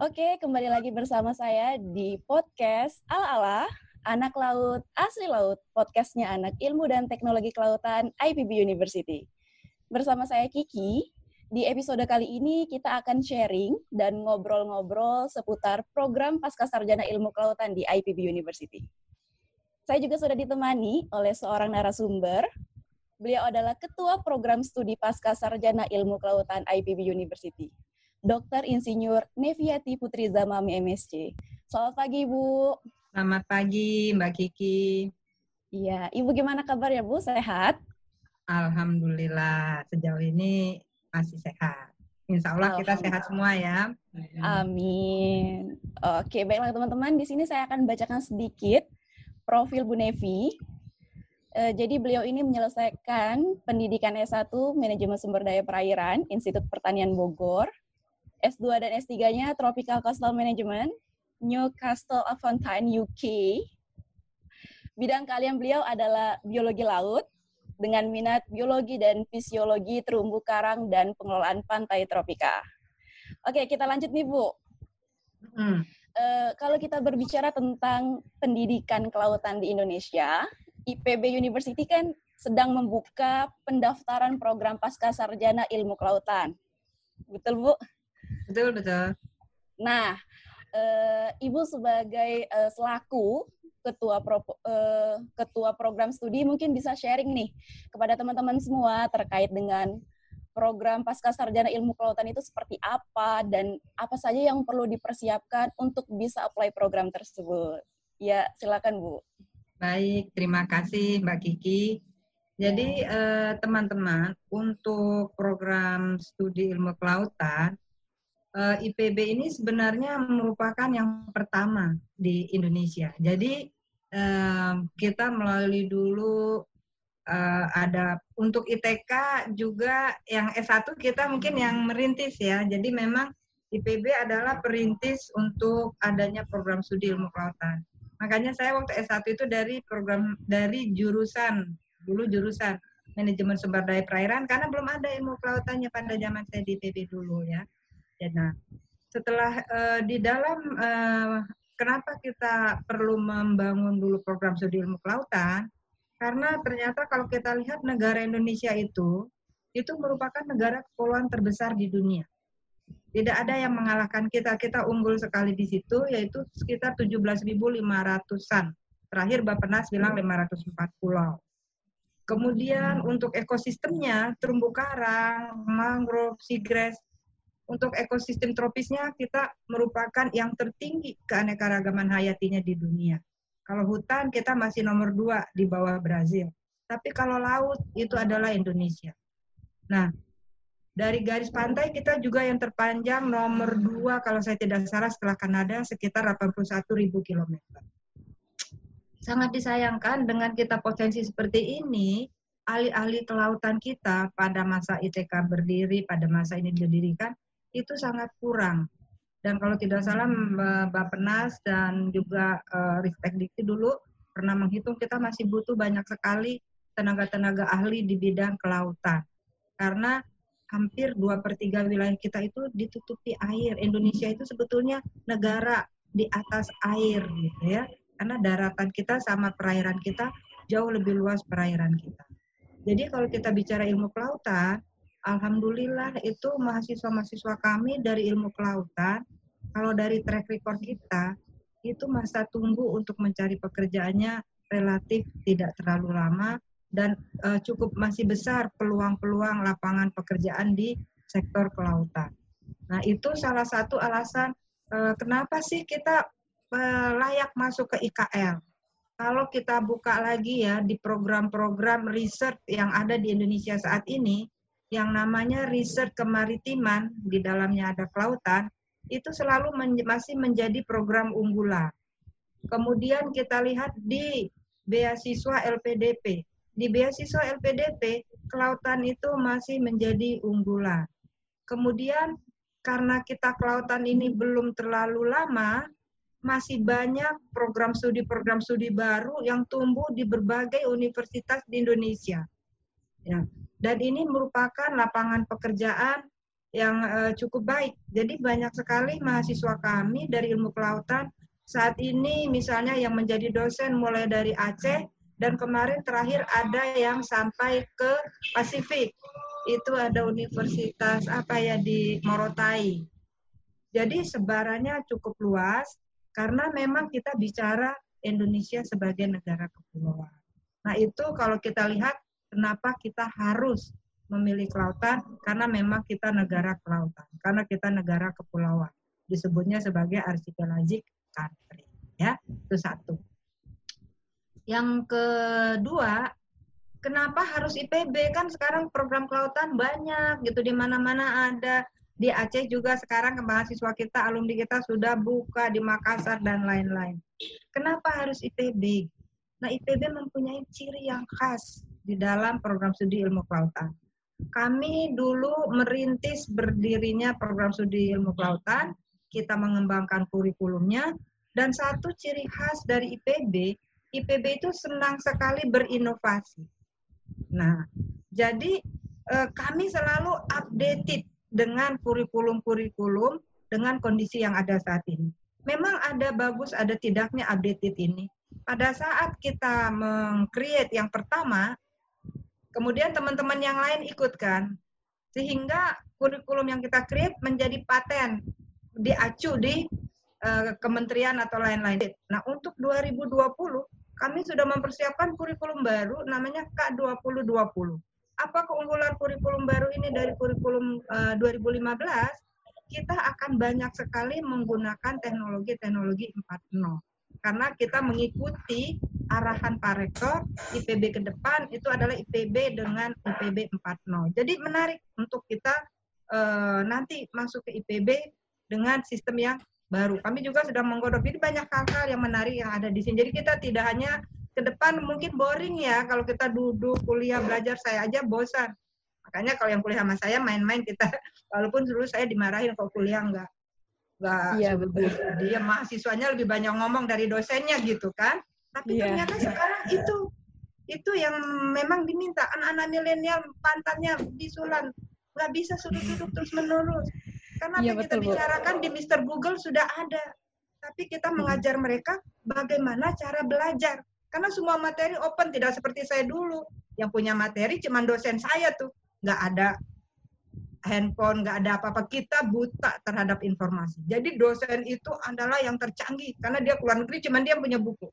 Oke, kembali lagi bersama saya di podcast Ala-Ala, Anak Laut, Asli Laut, podcastnya Anak Ilmu dan Teknologi Kelautan IPB University. Bersama saya Kiki, di episode kali ini kita akan sharing dan ngobrol-ngobrol seputar program Pasca Sarjana Ilmu Kelautan di IPB University. Saya juga sudah ditemani oleh seorang narasumber. Beliau adalah Ketua Program Studi Pasca Sarjana Ilmu Kelautan IPB University. Dr. Insinyur Neviati Putri Zamami MSC. Selamat pagi, Bu. Selamat pagi, Mbak Kiki. Iya, Ibu gimana kabarnya, Bu? Sehat? Alhamdulillah, sejauh ini masih sehat. Insya Allah kita sehat semua ya. Amin. Oke, baiklah teman-teman. Di sini saya akan bacakan sedikit profil Bu Nevi. Uh, jadi beliau ini menyelesaikan pendidikan S1 Manajemen Sumber Daya Perairan Institut Pertanian Bogor S2 dan S3-nya Tropical Coastal Management, Newcastle upon Tyne, UK. Bidang kalian beliau adalah biologi laut dengan minat biologi dan fisiologi terumbu karang dan pengelolaan pantai tropika. Oke, kita lanjut nih, Bu. Hmm. Uh, kalau kita berbicara tentang pendidikan kelautan di Indonesia, IPB University kan sedang membuka pendaftaran program pasca sarjana ilmu kelautan. Betul, Bu? Betul, betul. Nah, uh, Ibu sebagai uh, selaku ketua pro, uh, ketua program studi mungkin bisa sharing nih kepada teman-teman semua terkait dengan program pasca sarjana ilmu kelautan itu seperti apa dan apa saja yang perlu dipersiapkan untuk bisa apply program tersebut. Ya, silakan Bu. Baik, terima kasih Mbak Kiki. Jadi teman-teman, eh, untuk program studi ilmu kelautan uh, eh, IPB ini sebenarnya merupakan yang pertama di Indonesia. Jadi uh, kita melalui dulu uh, ada untuk ITK juga yang S1 kita mungkin yang merintis ya. Jadi memang IPB adalah perintis untuk adanya program studi ilmu kelautan. Makanya saya waktu S1 itu dari program dari jurusan dulu jurusan manajemen sumber daya perairan karena belum ada ilmu kelautannya pada zaman saya di IPB dulu ya. Ya, nah, setelah uh, di dalam uh, kenapa kita perlu membangun dulu program studi ilmu kelautan? Karena ternyata kalau kita lihat negara Indonesia itu itu merupakan negara kepulauan terbesar di dunia. Tidak ada yang mengalahkan kita. Kita unggul sekali di situ, yaitu sekitar 17.500-an. Terakhir Bapenas bilang 504 pulau. Kemudian untuk ekosistemnya, terumbu karang, mangrove, seagrass, untuk ekosistem tropisnya kita merupakan yang tertinggi keanekaragaman hayatinya di dunia. Kalau hutan kita masih nomor dua di bawah Brazil. Tapi kalau laut itu adalah Indonesia. Nah, dari garis pantai kita juga yang terpanjang nomor dua kalau saya tidak salah setelah Kanada sekitar 81 ribu kilometer. Sangat disayangkan dengan kita potensi seperti ini, ahli-ahli kelautan kita pada masa ITK berdiri, pada masa ini didirikan, itu sangat kurang. Dan kalau tidak salah Mbak Penas dan juga uh, Ristek Dikti dulu pernah menghitung kita masih butuh banyak sekali tenaga-tenaga ahli di bidang kelautan. Karena hampir dua per tiga wilayah kita itu ditutupi air. Indonesia itu sebetulnya negara di atas air gitu ya. Karena daratan kita sama perairan kita jauh lebih luas perairan kita. Jadi kalau kita bicara ilmu kelautan, Alhamdulillah itu mahasiswa-mahasiswa kami dari ilmu kelautan, kalau dari track record kita, itu masa tunggu untuk mencari pekerjaannya relatif tidak terlalu lama dan uh, cukup masih besar peluang-peluang lapangan pekerjaan di sektor kelautan. Nah, itu salah satu alasan uh, kenapa sih kita uh, layak masuk ke IKL. Kalau kita buka lagi ya di program-program riset yang ada di Indonesia saat ini, yang namanya riset kemaritiman, di dalamnya ada kelautan, itu selalu men masih menjadi program unggulan. Kemudian kita lihat di beasiswa LPDP. Di beasiswa LPDP, kelautan itu masih menjadi unggulan. Kemudian karena kita kelautan ini belum terlalu lama, masih banyak program studi-program studi baru yang tumbuh di berbagai universitas di Indonesia. Ya, dan ini merupakan lapangan pekerjaan yang uh, cukup baik. Jadi banyak sekali mahasiswa kami dari ilmu kelautan saat ini misalnya yang menjadi dosen mulai dari Aceh dan kemarin terakhir ada yang sampai ke Pasifik. Itu ada universitas apa ya di Morotai. Jadi sebarannya cukup luas karena memang kita bicara Indonesia sebagai negara kepulauan. Nah, itu kalau kita lihat kenapa kita harus memilih kelautan karena memang kita negara kelautan, karena kita negara kepulauan. Disebutnya sebagai archipelagic country, ya. Itu satu. Yang kedua, kenapa harus IPB? Kan sekarang program kelautan banyak gitu di mana-mana ada. Di Aceh juga sekarang mahasiswa kita, alumni kita sudah buka di Makassar dan lain-lain. Kenapa harus IPB? Nah, IPB mempunyai ciri yang khas di dalam program studi ilmu kelautan kami dulu merintis berdirinya program studi ilmu kelautan, kita mengembangkan kurikulumnya, dan satu ciri khas dari IPB, IPB itu senang sekali berinovasi. Nah, jadi eh, kami selalu updated dengan kurikulum-kurikulum dengan kondisi yang ada saat ini. Memang ada bagus, ada tidaknya updated ini. Pada saat kita meng-create yang pertama, Kemudian teman-teman yang lain ikutkan. Sehingga kurikulum yang kita create menjadi paten, diacu di uh, kementerian atau lain-lain. Nah, untuk 2020 kami sudah mempersiapkan kurikulum baru namanya K2020. Apa keunggulan kurikulum baru ini dari kurikulum uh, 2015? Kita akan banyak sekali menggunakan teknologi-teknologi 4.0 karena kita mengikuti arahan Pak Rektor IPB ke depan itu adalah IPB dengan IPB 4.0. Jadi menarik untuk kita uh, nanti masuk ke IPB dengan sistem yang baru. Kami juga sudah menggodok jadi banyak hal-hal yang menarik yang ada di sini. Jadi kita tidak hanya ke depan mungkin boring ya kalau kita duduk kuliah belajar saya aja bosan. Makanya kalau yang kuliah sama saya main-main kita walaupun dulu saya dimarahin kalau kuliah enggak nggak iya, betul. dia mahasiswanya lebih banyak ngomong dari dosennya gitu kan. Tapi yeah. ternyata sekarang itu itu yang memang diminta anak-anak milenial pantatnya bisulan nggak bisa sudut-duduk terus menerus karena apa kita bicarakan di Mister Google sudah ada. Tapi kita hmm. mengajar mereka bagaimana cara belajar. Karena semua materi open tidak seperti saya dulu. Yang punya materi cuma dosen saya tuh. Nggak ada handphone, nggak ada apa-apa. Kita buta terhadap informasi. Jadi dosen itu adalah yang tercanggih karena dia keluar negeri, cuman dia punya buku.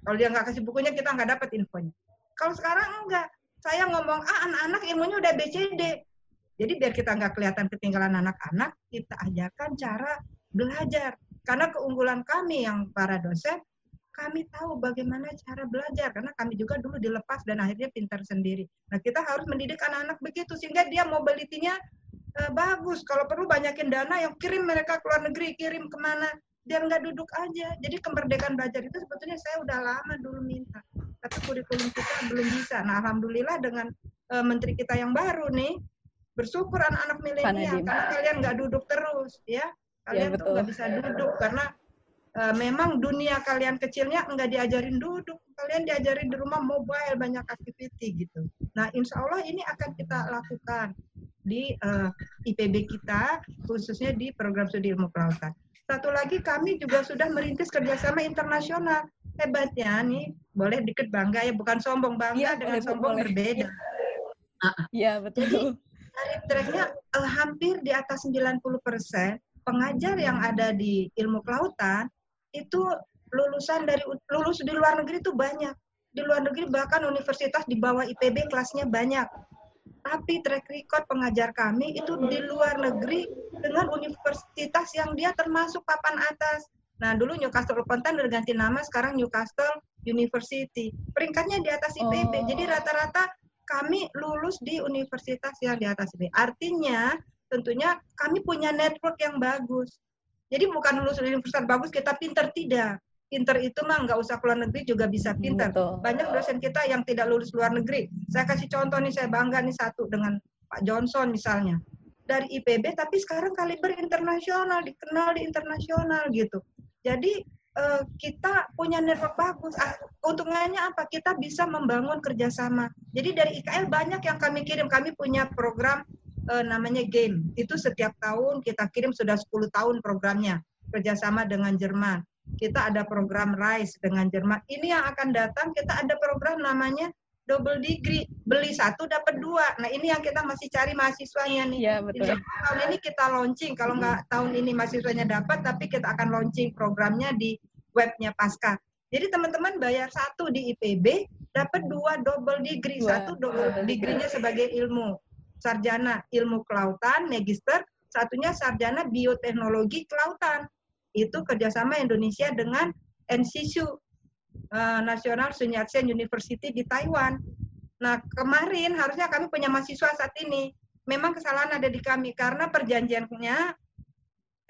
Kalau dia nggak kasih bukunya, kita nggak dapat infonya. Kalau sekarang enggak, saya ngomong ah anak-anak ilmunya udah BCD. Jadi biar kita nggak kelihatan ketinggalan anak-anak, kita ajarkan cara belajar. Karena keunggulan kami yang para dosen, kami tahu bagaimana cara belajar karena kami juga dulu dilepas dan akhirnya pintar sendiri. Nah, kita harus mendidik anak-anak begitu sehingga dia mobility-nya uh, bagus. Kalau perlu banyakin dana yang kirim mereka ke luar negeri, kirim ke mana, biar nggak duduk aja. Jadi kemerdekaan belajar itu sebetulnya saya udah lama dulu minta, tapi kurikulum kita belum bisa. Nah, alhamdulillah dengan uh, menteri kita yang baru nih, bersyukur anak-anak milenial karena kalian nggak duduk terus, ya. Kalian ya, tuh nggak bisa duduk karena uh, memang dunia kalian kecilnya nggak diajarin duduk, kalian diajarin di rumah mobile banyak activity gitu. Nah, insya Allah ini akan kita lakukan di uh, eh, IPB kita, khususnya di program studi ilmu kelautan. Satu lagi kami juga sudah merintis kerjasama internasional. Hebatnya nih, boleh dikit bangga ya, bukan sombong bangga ya, dengan boleh, sombong boleh. berbeda. Iya betul. Jadi dari tracknya uh, hampir di atas 90 persen pengajar yang ada di ilmu kelautan itu lulusan dari lulus di luar negeri itu banyak. Di luar negeri bahkan universitas di bawah IPB kelasnya banyak tapi track record pengajar kami itu di luar negeri dengan universitas yang dia termasuk papan atas. Nah, dulu Newcastle upon Time udah ganti nama, sekarang Newcastle University. Peringkatnya di atas IPB. Oh. Jadi rata-rata kami lulus di universitas yang di atas IPB. Artinya, tentunya kami punya network yang bagus. Jadi bukan lulus universitas bagus, kita pinter, tidak pinter itu mah nggak usah keluar negeri juga bisa hmm, pinter. Betul. Banyak dosen kita yang tidak lulus luar negeri. Saya kasih contoh nih, saya bangga nih satu dengan Pak Johnson misalnya. Dari IPB tapi sekarang kaliber internasional, dikenal di internasional gitu. Jadi uh, kita punya network bagus. Ah, untungnya apa? Kita bisa membangun kerjasama. Jadi dari IKL banyak yang kami kirim. Kami punya program uh, namanya game. Itu setiap tahun kita kirim sudah 10 tahun programnya kerjasama dengan Jerman. Kita ada program RISE dengan Jerman. Ini yang akan datang kita ada program namanya double degree. Beli satu dapat dua. Nah ini yang kita masih cari mahasiswanya nih. Ya, betul. Jadi, tahun ini kita launching. Kalau nggak tahun ini mahasiswanya dapat, tapi kita akan launching programnya di webnya Pasca. Jadi teman-teman bayar satu di IPB, dapat dua double degree. Satu double degree-nya sebagai ilmu sarjana ilmu kelautan, magister, satunya sarjana bioteknologi kelautan. Itu kerjasama Indonesia dengan NCSU, eh, National Sun Yat-sen University di Taiwan. Nah, kemarin harusnya kami punya mahasiswa saat ini. Memang kesalahan ada di kami karena perjanjiannya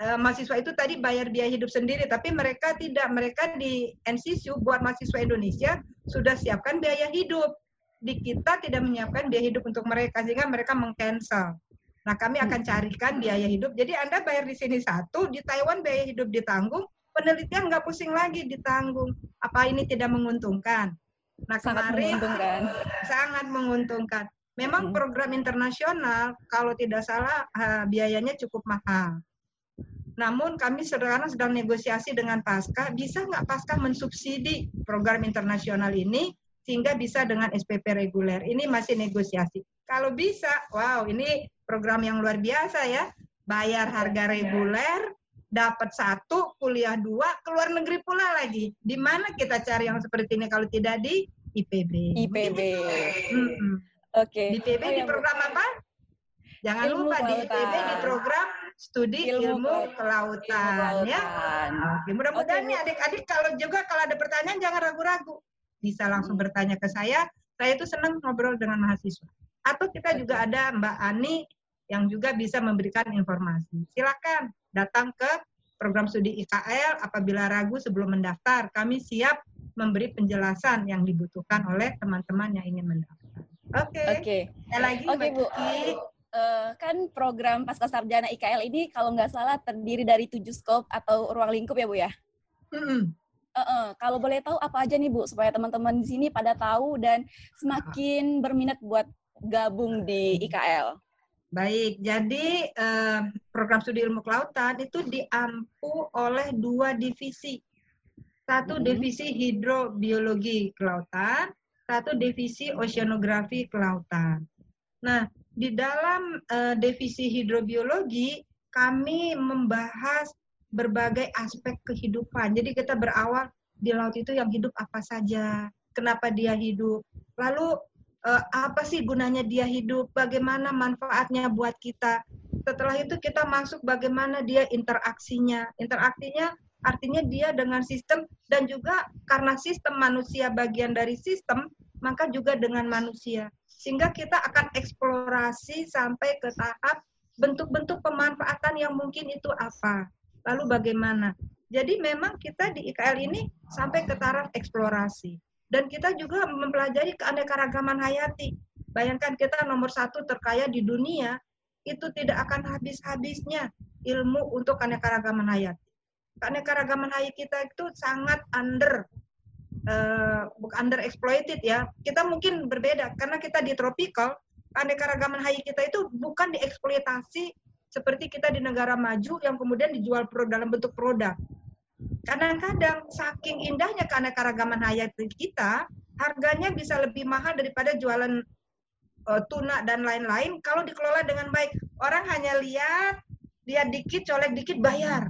uh, mahasiswa itu tadi bayar biaya hidup sendiri, tapi mereka tidak. Mereka di NCSU buat mahasiswa Indonesia sudah siapkan biaya hidup di kita tidak menyiapkan biaya hidup untuk mereka sehingga mereka mengcancel. Nah, kami akan carikan biaya hidup. Jadi Anda bayar di sini satu, di Taiwan biaya hidup ditanggung, penelitian nggak pusing lagi ditanggung. Apa ini tidak menguntungkan? Nah, sangat kemarin menguntungkan. sangat menguntungkan. Memang hmm. program internasional kalau tidak salah biayanya cukup mahal. Namun kami sekarang sedang negosiasi dengan Pasca, bisa nggak Pasca mensubsidi program internasional ini sehingga bisa dengan SPP reguler. Ini masih negosiasi. Kalau bisa, wow, ini program yang luar biasa ya. Bayar harga reguler, dapat satu, kuliah dua, keluar negeri pula lagi. Di mana kita cari yang seperti ini kalau tidak di IPB? IPB. Hmm. Oke. Okay. Di IPB oh, di ya, program apa? Jangan ilmu lupa kelautan. di IPB di program studi ilmu, ilmu kelautan, ilmu ya. Oke, mudah-mudahan okay. nih adik-adik kalau juga kalau ada pertanyaan jangan ragu-ragu bisa langsung hmm. bertanya ke saya. Saya itu senang ngobrol dengan mahasiswa. Atau kita juga ada Mbak Ani yang juga bisa memberikan informasi. Silakan datang ke program studi IKL apabila ragu sebelum mendaftar. Kami siap memberi penjelasan yang dibutuhkan oleh teman-teman yang ingin mendaftar. Oke. Okay. Oke. Okay. lagi Oke, okay, Bu. Uh, kan program pasca sarjana IKL ini kalau nggak salah terdiri dari tujuh skop atau ruang lingkup ya Bu ya? Mm -hmm. Uh, uh, kalau boleh tahu apa aja nih Bu supaya teman-teman di sini pada tahu dan semakin berminat buat gabung di IKL. Baik, jadi uh, program studi ilmu kelautan itu diampu oleh dua divisi. Satu hmm. divisi hidrobiologi kelautan, satu divisi oceanografi kelautan. Nah, di dalam uh, divisi hidrobiologi kami membahas berbagai aspek kehidupan. Jadi kita berawal di laut itu yang hidup apa saja, kenapa dia hidup, lalu eh, apa sih gunanya dia hidup, bagaimana manfaatnya buat kita. Setelah itu kita masuk bagaimana dia interaksinya. Interaksinya artinya dia dengan sistem dan juga karena sistem manusia bagian dari sistem, maka juga dengan manusia. Sehingga kita akan eksplorasi sampai ke tahap bentuk-bentuk pemanfaatan yang mungkin itu apa lalu bagaimana. Jadi memang kita di IKL ini sampai ke taraf eksplorasi. Dan kita juga mempelajari keanekaragaman hayati. Bayangkan kita nomor satu terkaya di dunia, itu tidak akan habis-habisnya ilmu untuk keanekaragaman hayati. Keanekaragaman hayati kita itu sangat under uh, under exploited ya. Kita mungkin berbeda karena kita di tropical, keanekaragaman hayati kita itu bukan dieksploitasi seperti kita di negara maju yang kemudian dijual dalam bentuk produk. Kadang-kadang saking indahnya keanekaragaman hayati kita, harganya bisa lebih mahal daripada jualan uh, tuna dan lain-lain kalau dikelola dengan baik. Orang hanya lihat, lihat dikit, colek dikit, bayar.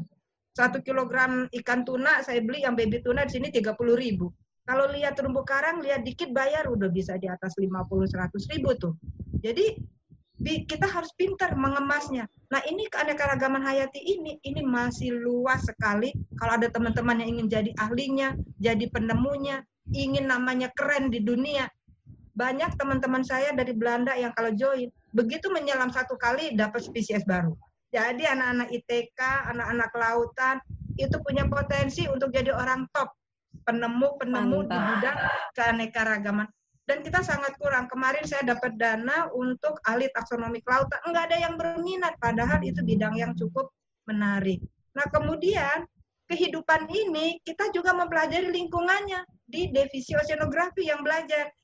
Satu kilogram ikan tuna saya beli yang baby tuna di sini 30 ribu. Kalau lihat terumbu karang, lihat dikit bayar udah bisa di atas 50-100 ribu tuh. Jadi kita harus pintar mengemasnya. Nah ini keanekaragaman hayati ini, ini masih luas sekali. Kalau ada teman-teman yang ingin jadi ahlinya, jadi penemunya, ingin namanya keren di dunia. Banyak teman-teman saya dari Belanda yang kalau join, begitu menyelam satu kali dapat spesies baru. Jadi anak-anak ITK, anak-anak lautan, itu punya potensi untuk jadi orang top. Penemu-penemu di bidang keanekaragaman dan kita sangat kurang. Kemarin saya dapat dana untuk ahli taksonomi kelautan, enggak ada yang berminat, padahal itu bidang yang cukup menarik. Nah kemudian kehidupan ini kita juga mempelajari lingkungannya di divisi oceanografi yang belajar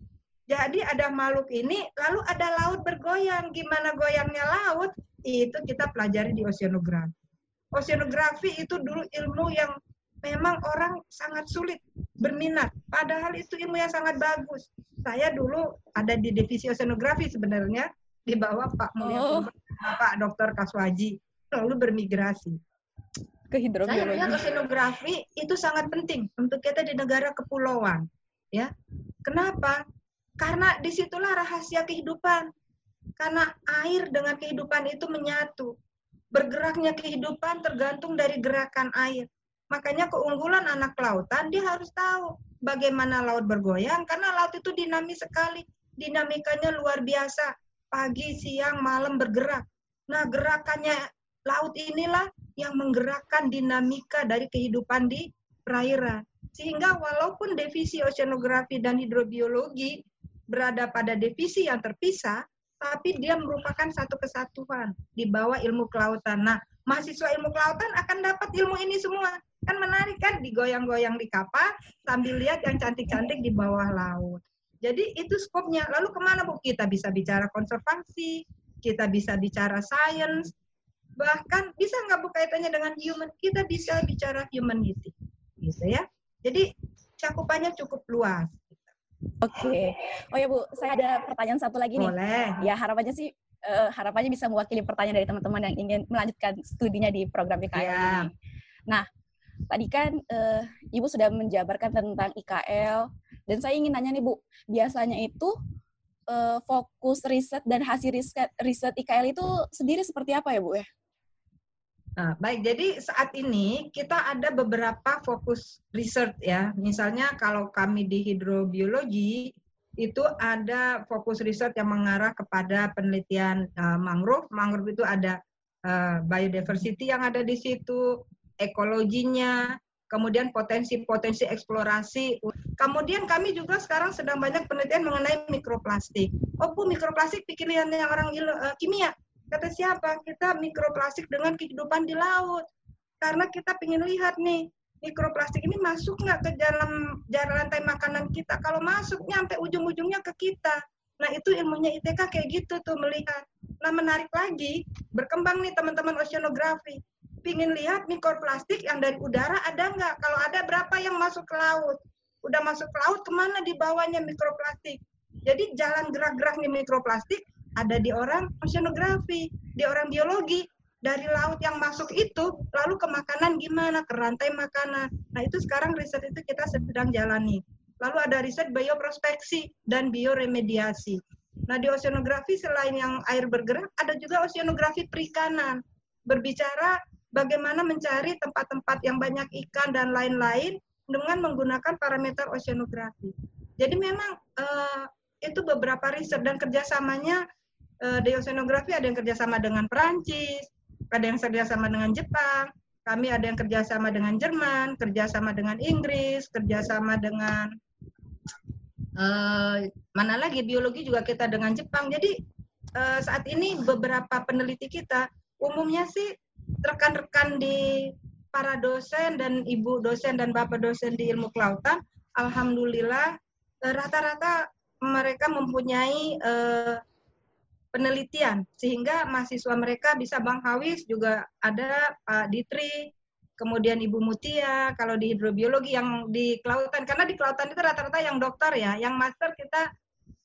Jadi ada makhluk ini, lalu ada laut bergoyang. Gimana goyangnya laut? Itu kita pelajari di oceanografi. Oceanografi itu dulu ilmu yang memang orang sangat sulit berminat. Padahal itu ilmu yang sangat bagus. Saya dulu ada di divisi oceanografi sebenarnya di bawah Pak Mulia oh. Pak Dr. Kaswaji lalu bermigrasi ke hidrobiologi. Saya lihat oceanografi itu sangat penting untuk kita di negara kepulauan, ya. Kenapa? Karena di situlah rahasia kehidupan. Karena air dengan kehidupan itu menyatu. Bergeraknya kehidupan tergantung dari gerakan air. Makanya keunggulan anak lautan dia harus tahu bagaimana laut bergoyang karena laut itu dinamis sekali. Dinamikanya luar biasa. Pagi, siang, malam bergerak. Nah, gerakannya laut inilah yang menggerakkan dinamika dari kehidupan di perairan. Sehingga walaupun divisi oceanografi dan hidrobiologi berada pada divisi yang terpisah, tapi dia merupakan satu kesatuan di bawah ilmu kelautan. Nah, mahasiswa ilmu kelautan akan dapat ilmu ini semua. Kan menarik kan digoyang-goyang di kapal sambil lihat yang cantik-cantik di bawah laut. Jadi itu skopnya. Lalu ke mana Bu? Kita bisa bicara konservasi, kita bisa bicara sains, bahkan bisa nggak bu kaitannya dengan human kita bisa bicara humanity gitu ya jadi cakupannya cukup luas Oke. Oh ya Bu, saya ada pertanyaan satu lagi nih. Boleh. Ya harapannya sih uh, harapannya bisa mewakili pertanyaan dari teman-teman yang ingin melanjutkan studinya di program IKL ya. ini. Nah, tadi kan uh, Ibu sudah menjabarkan tentang IKL dan saya ingin nanya nih Bu, biasanya itu uh, fokus riset dan hasil riset riset IKL itu sendiri seperti apa ya Bu ya? Nah, baik, jadi saat ini kita ada beberapa fokus research ya. Misalnya kalau kami di hidrobiologi itu ada fokus riset yang mengarah kepada penelitian uh, mangrove. Mangrove itu ada uh, biodiversity yang ada di situ, ekologinya, kemudian potensi-potensi eksplorasi. Kemudian kami juga sekarang sedang banyak penelitian mengenai mikroplastik. Oh bu, mikroplastik pikirannya orang uh, kimia. Kata siapa? Kita mikroplastik dengan kehidupan di laut. Karena kita ingin lihat nih, mikroplastik ini masuk nggak ke dalam jalan rantai makanan kita? Kalau masuk, nyampe ujung-ujungnya ke kita. Nah, itu ilmunya ITK kayak gitu tuh melihat. Nah, menarik lagi, berkembang nih teman-teman oceanografi. Pingin lihat mikroplastik yang dari udara ada nggak? Kalau ada, berapa yang masuk ke laut? Udah masuk ke laut, ke mana di bawahnya mikroplastik? Jadi jalan gerak-gerak nih mikroplastik ada di orang oceanografi, di orang biologi. Dari laut yang masuk itu, lalu ke makanan gimana, ke rantai makanan. Nah itu sekarang riset itu kita sedang jalani. Lalu ada riset bioprospeksi dan bioremediasi. Nah di oceanografi selain yang air bergerak, ada juga oceanografi perikanan. Berbicara bagaimana mencari tempat-tempat yang banyak ikan dan lain-lain dengan menggunakan parameter oceanografi. Jadi memang uh, itu beberapa riset dan kerjasamanya uh, di oceanografi ada yang kerjasama dengan Perancis, ada yang kerjasama dengan Jepang, kami ada yang kerjasama dengan Jerman, kerjasama dengan Inggris, kerjasama dengan uh, mana lagi biologi juga kita dengan Jepang. Jadi uh, saat ini beberapa peneliti kita umumnya sih rekan-rekan di para dosen dan ibu dosen dan bapak dosen di ilmu kelautan, alhamdulillah rata-rata mereka mempunyai uh, penelitian. Sehingga mahasiswa mereka bisa Bang Hawis juga ada Pak Ditri kemudian Ibu Mutia kalau di hidrobiologi yang di kelautan. Karena di kelautan itu rata-rata yang dokter ya yang master kita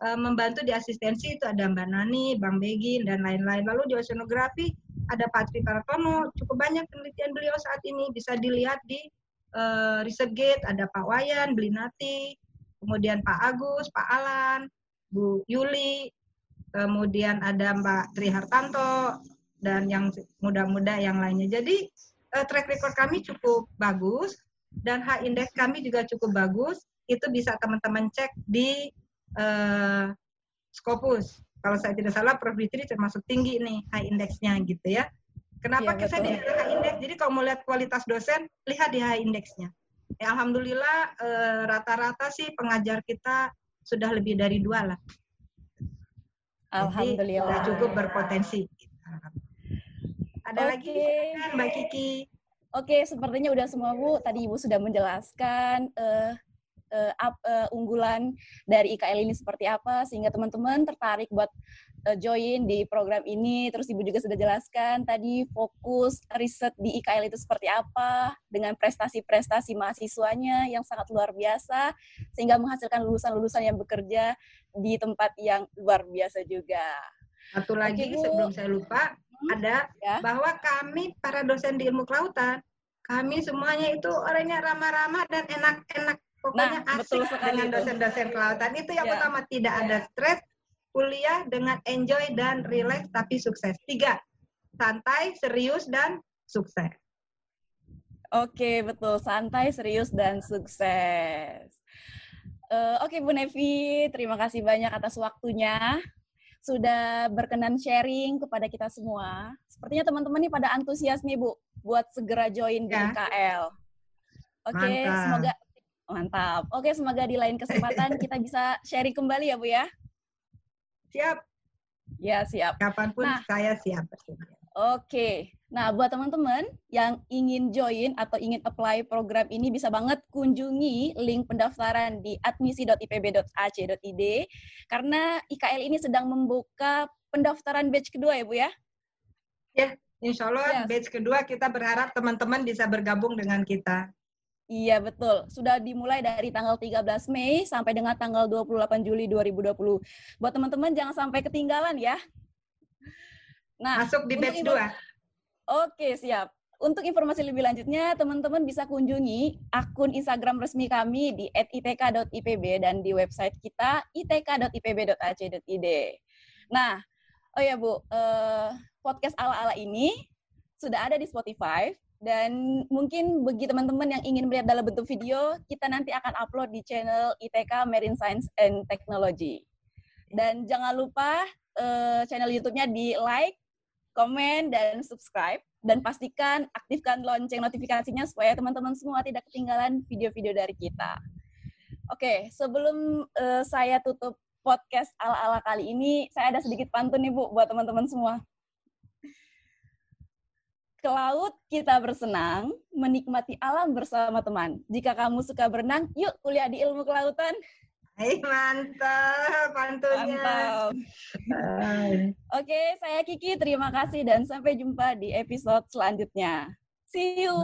e, membantu di asistensi itu ada Mbak Nani, Bang Begin dan lain-lain lalu di oceanografi ada Pak Tri Paratono cukup banyak penelitian beliau saat ini bisa dilihat di e, Researchgate ada Pak Wayan, Blinati kemudian Pak Agus, Pak Alan, Bu Yuli, kemudian ada Mbak Tri Hartanto, dan yang muda-muda yang lainnya. Jadi uh, track record kami cukup bagus dan H index kami juga cukup bagus. Itu bisa teman-teman cek di uh, Scopus. Kalau saya tidak salah, Prof. Ditri termasuk tinggi nih H indexnya gitu ya. Kenapa ya, kita di H index? Jadi kalau mau lihat kualitas dosen, lihat di H indexnya. Ya, Alhamdulillah eh, rata-rata sih pengajar kita sudah lebih dari dua lah. Alhamdulillah. Jadi, cukup berpotensi. Ada okay. lagi Mbak Kiki? Oke, sepertinya udah semua Bu. Tadi Ibu sudah menjelaskan uh, uh, up, uh, unggulan dari IKL ini seperti apa sehingga teman-teman tertarik buat uh, join di program ini. Terus Ibu juga sudah jelaskan tadi fokus riset di IKL itu seperti apa dengan prestasi-prestasi mahasiswanya yang sangat luar biasa sehingga menghasilkan lulusan-lulusan yang bekerja di tempat yang luar biasa juga. Satu lagi Oke, sebelum saya lupa hmm, ada ya. bahwa kami para dosen di ilmu kelautan kami semuanya itu orangnya ramah-ramah dan enak-enak pokoknya nah, asik dengan dosen-dosen kelautan itu yang ya. pertama tidak ya. ada stres kuliah dengan enjoy dan relax tapi sukses. Tiga, santai, serius, dan sukses. Oke, betul. Santai, serius, dan sukses. Uh, Oke, Bu Nevi, terima kasih banyak atas waktunya. Sudah berkenan sharing kepada kita semua. Sepertinya teman-teman ini pada antusias nih, Bu, buat segera join di ya. KL. Oke, semoga mantap. Oke, semoga di lain kesempatan kita bisa sharing kembali ya, Bu ya. Siap. Ya, siap. Kapan pun nah, saya siap. Oke. Nah, buat teman-teman yang ingin join atau ingin apply program ini bisa banget kunjungi link pendaftaran di admisi.ipb.ac.id karena IKL ini sedang membuka pendaftaran batch kedua ya, Bu ya? Ya, insya Allah yes. batch kedua kita berharap teman-teman bisa bergabung dengan kita. Iya, betul. Sudah dimulai dari tanggal 13 Mei sampai dengan tanggal 28 Juli 2020. Buat teman-teman jangan sampai ketinggalan ya. Nah, masuk di batch 2. Oke, siap. Untuk informasi lebih lanjutnya, teman-teman bisa kunjungi akun Instagram resmi kami di @itk.ipb dan di website kita itk.ipb.ac.id. Nah, oh ya Bu, uh, podcast ala-ala ini sudah ada di Spotify, dan mungkin bagi teman-teman yang ingin melihat dalam bentuk video, kita nanti akan upload di channel ITK Marine Science and Technology. Dan jangan lupa uh, channel YouTube-nya di like, komen, dan subscribe. Dan pastikan aktifkan lonceng notifikasinya supaya teman-teman semua tidak ketinggalan video-video dari kita. Oke, sebelum uh, saya tutup podcast ala-ala kali ini, saya ada sedikit pantun nih Bu buat teman-teman semua ke laut kita bersenang, menikmati alam bersama teman. Jika kamu suka berenang, yuk kuliah di ilmu kelautan. Hai, mantap pantunnya. Mantap. Oke, saya Kiki. Terima kasih dan sampai jumpa di episode selanjutnya. See you.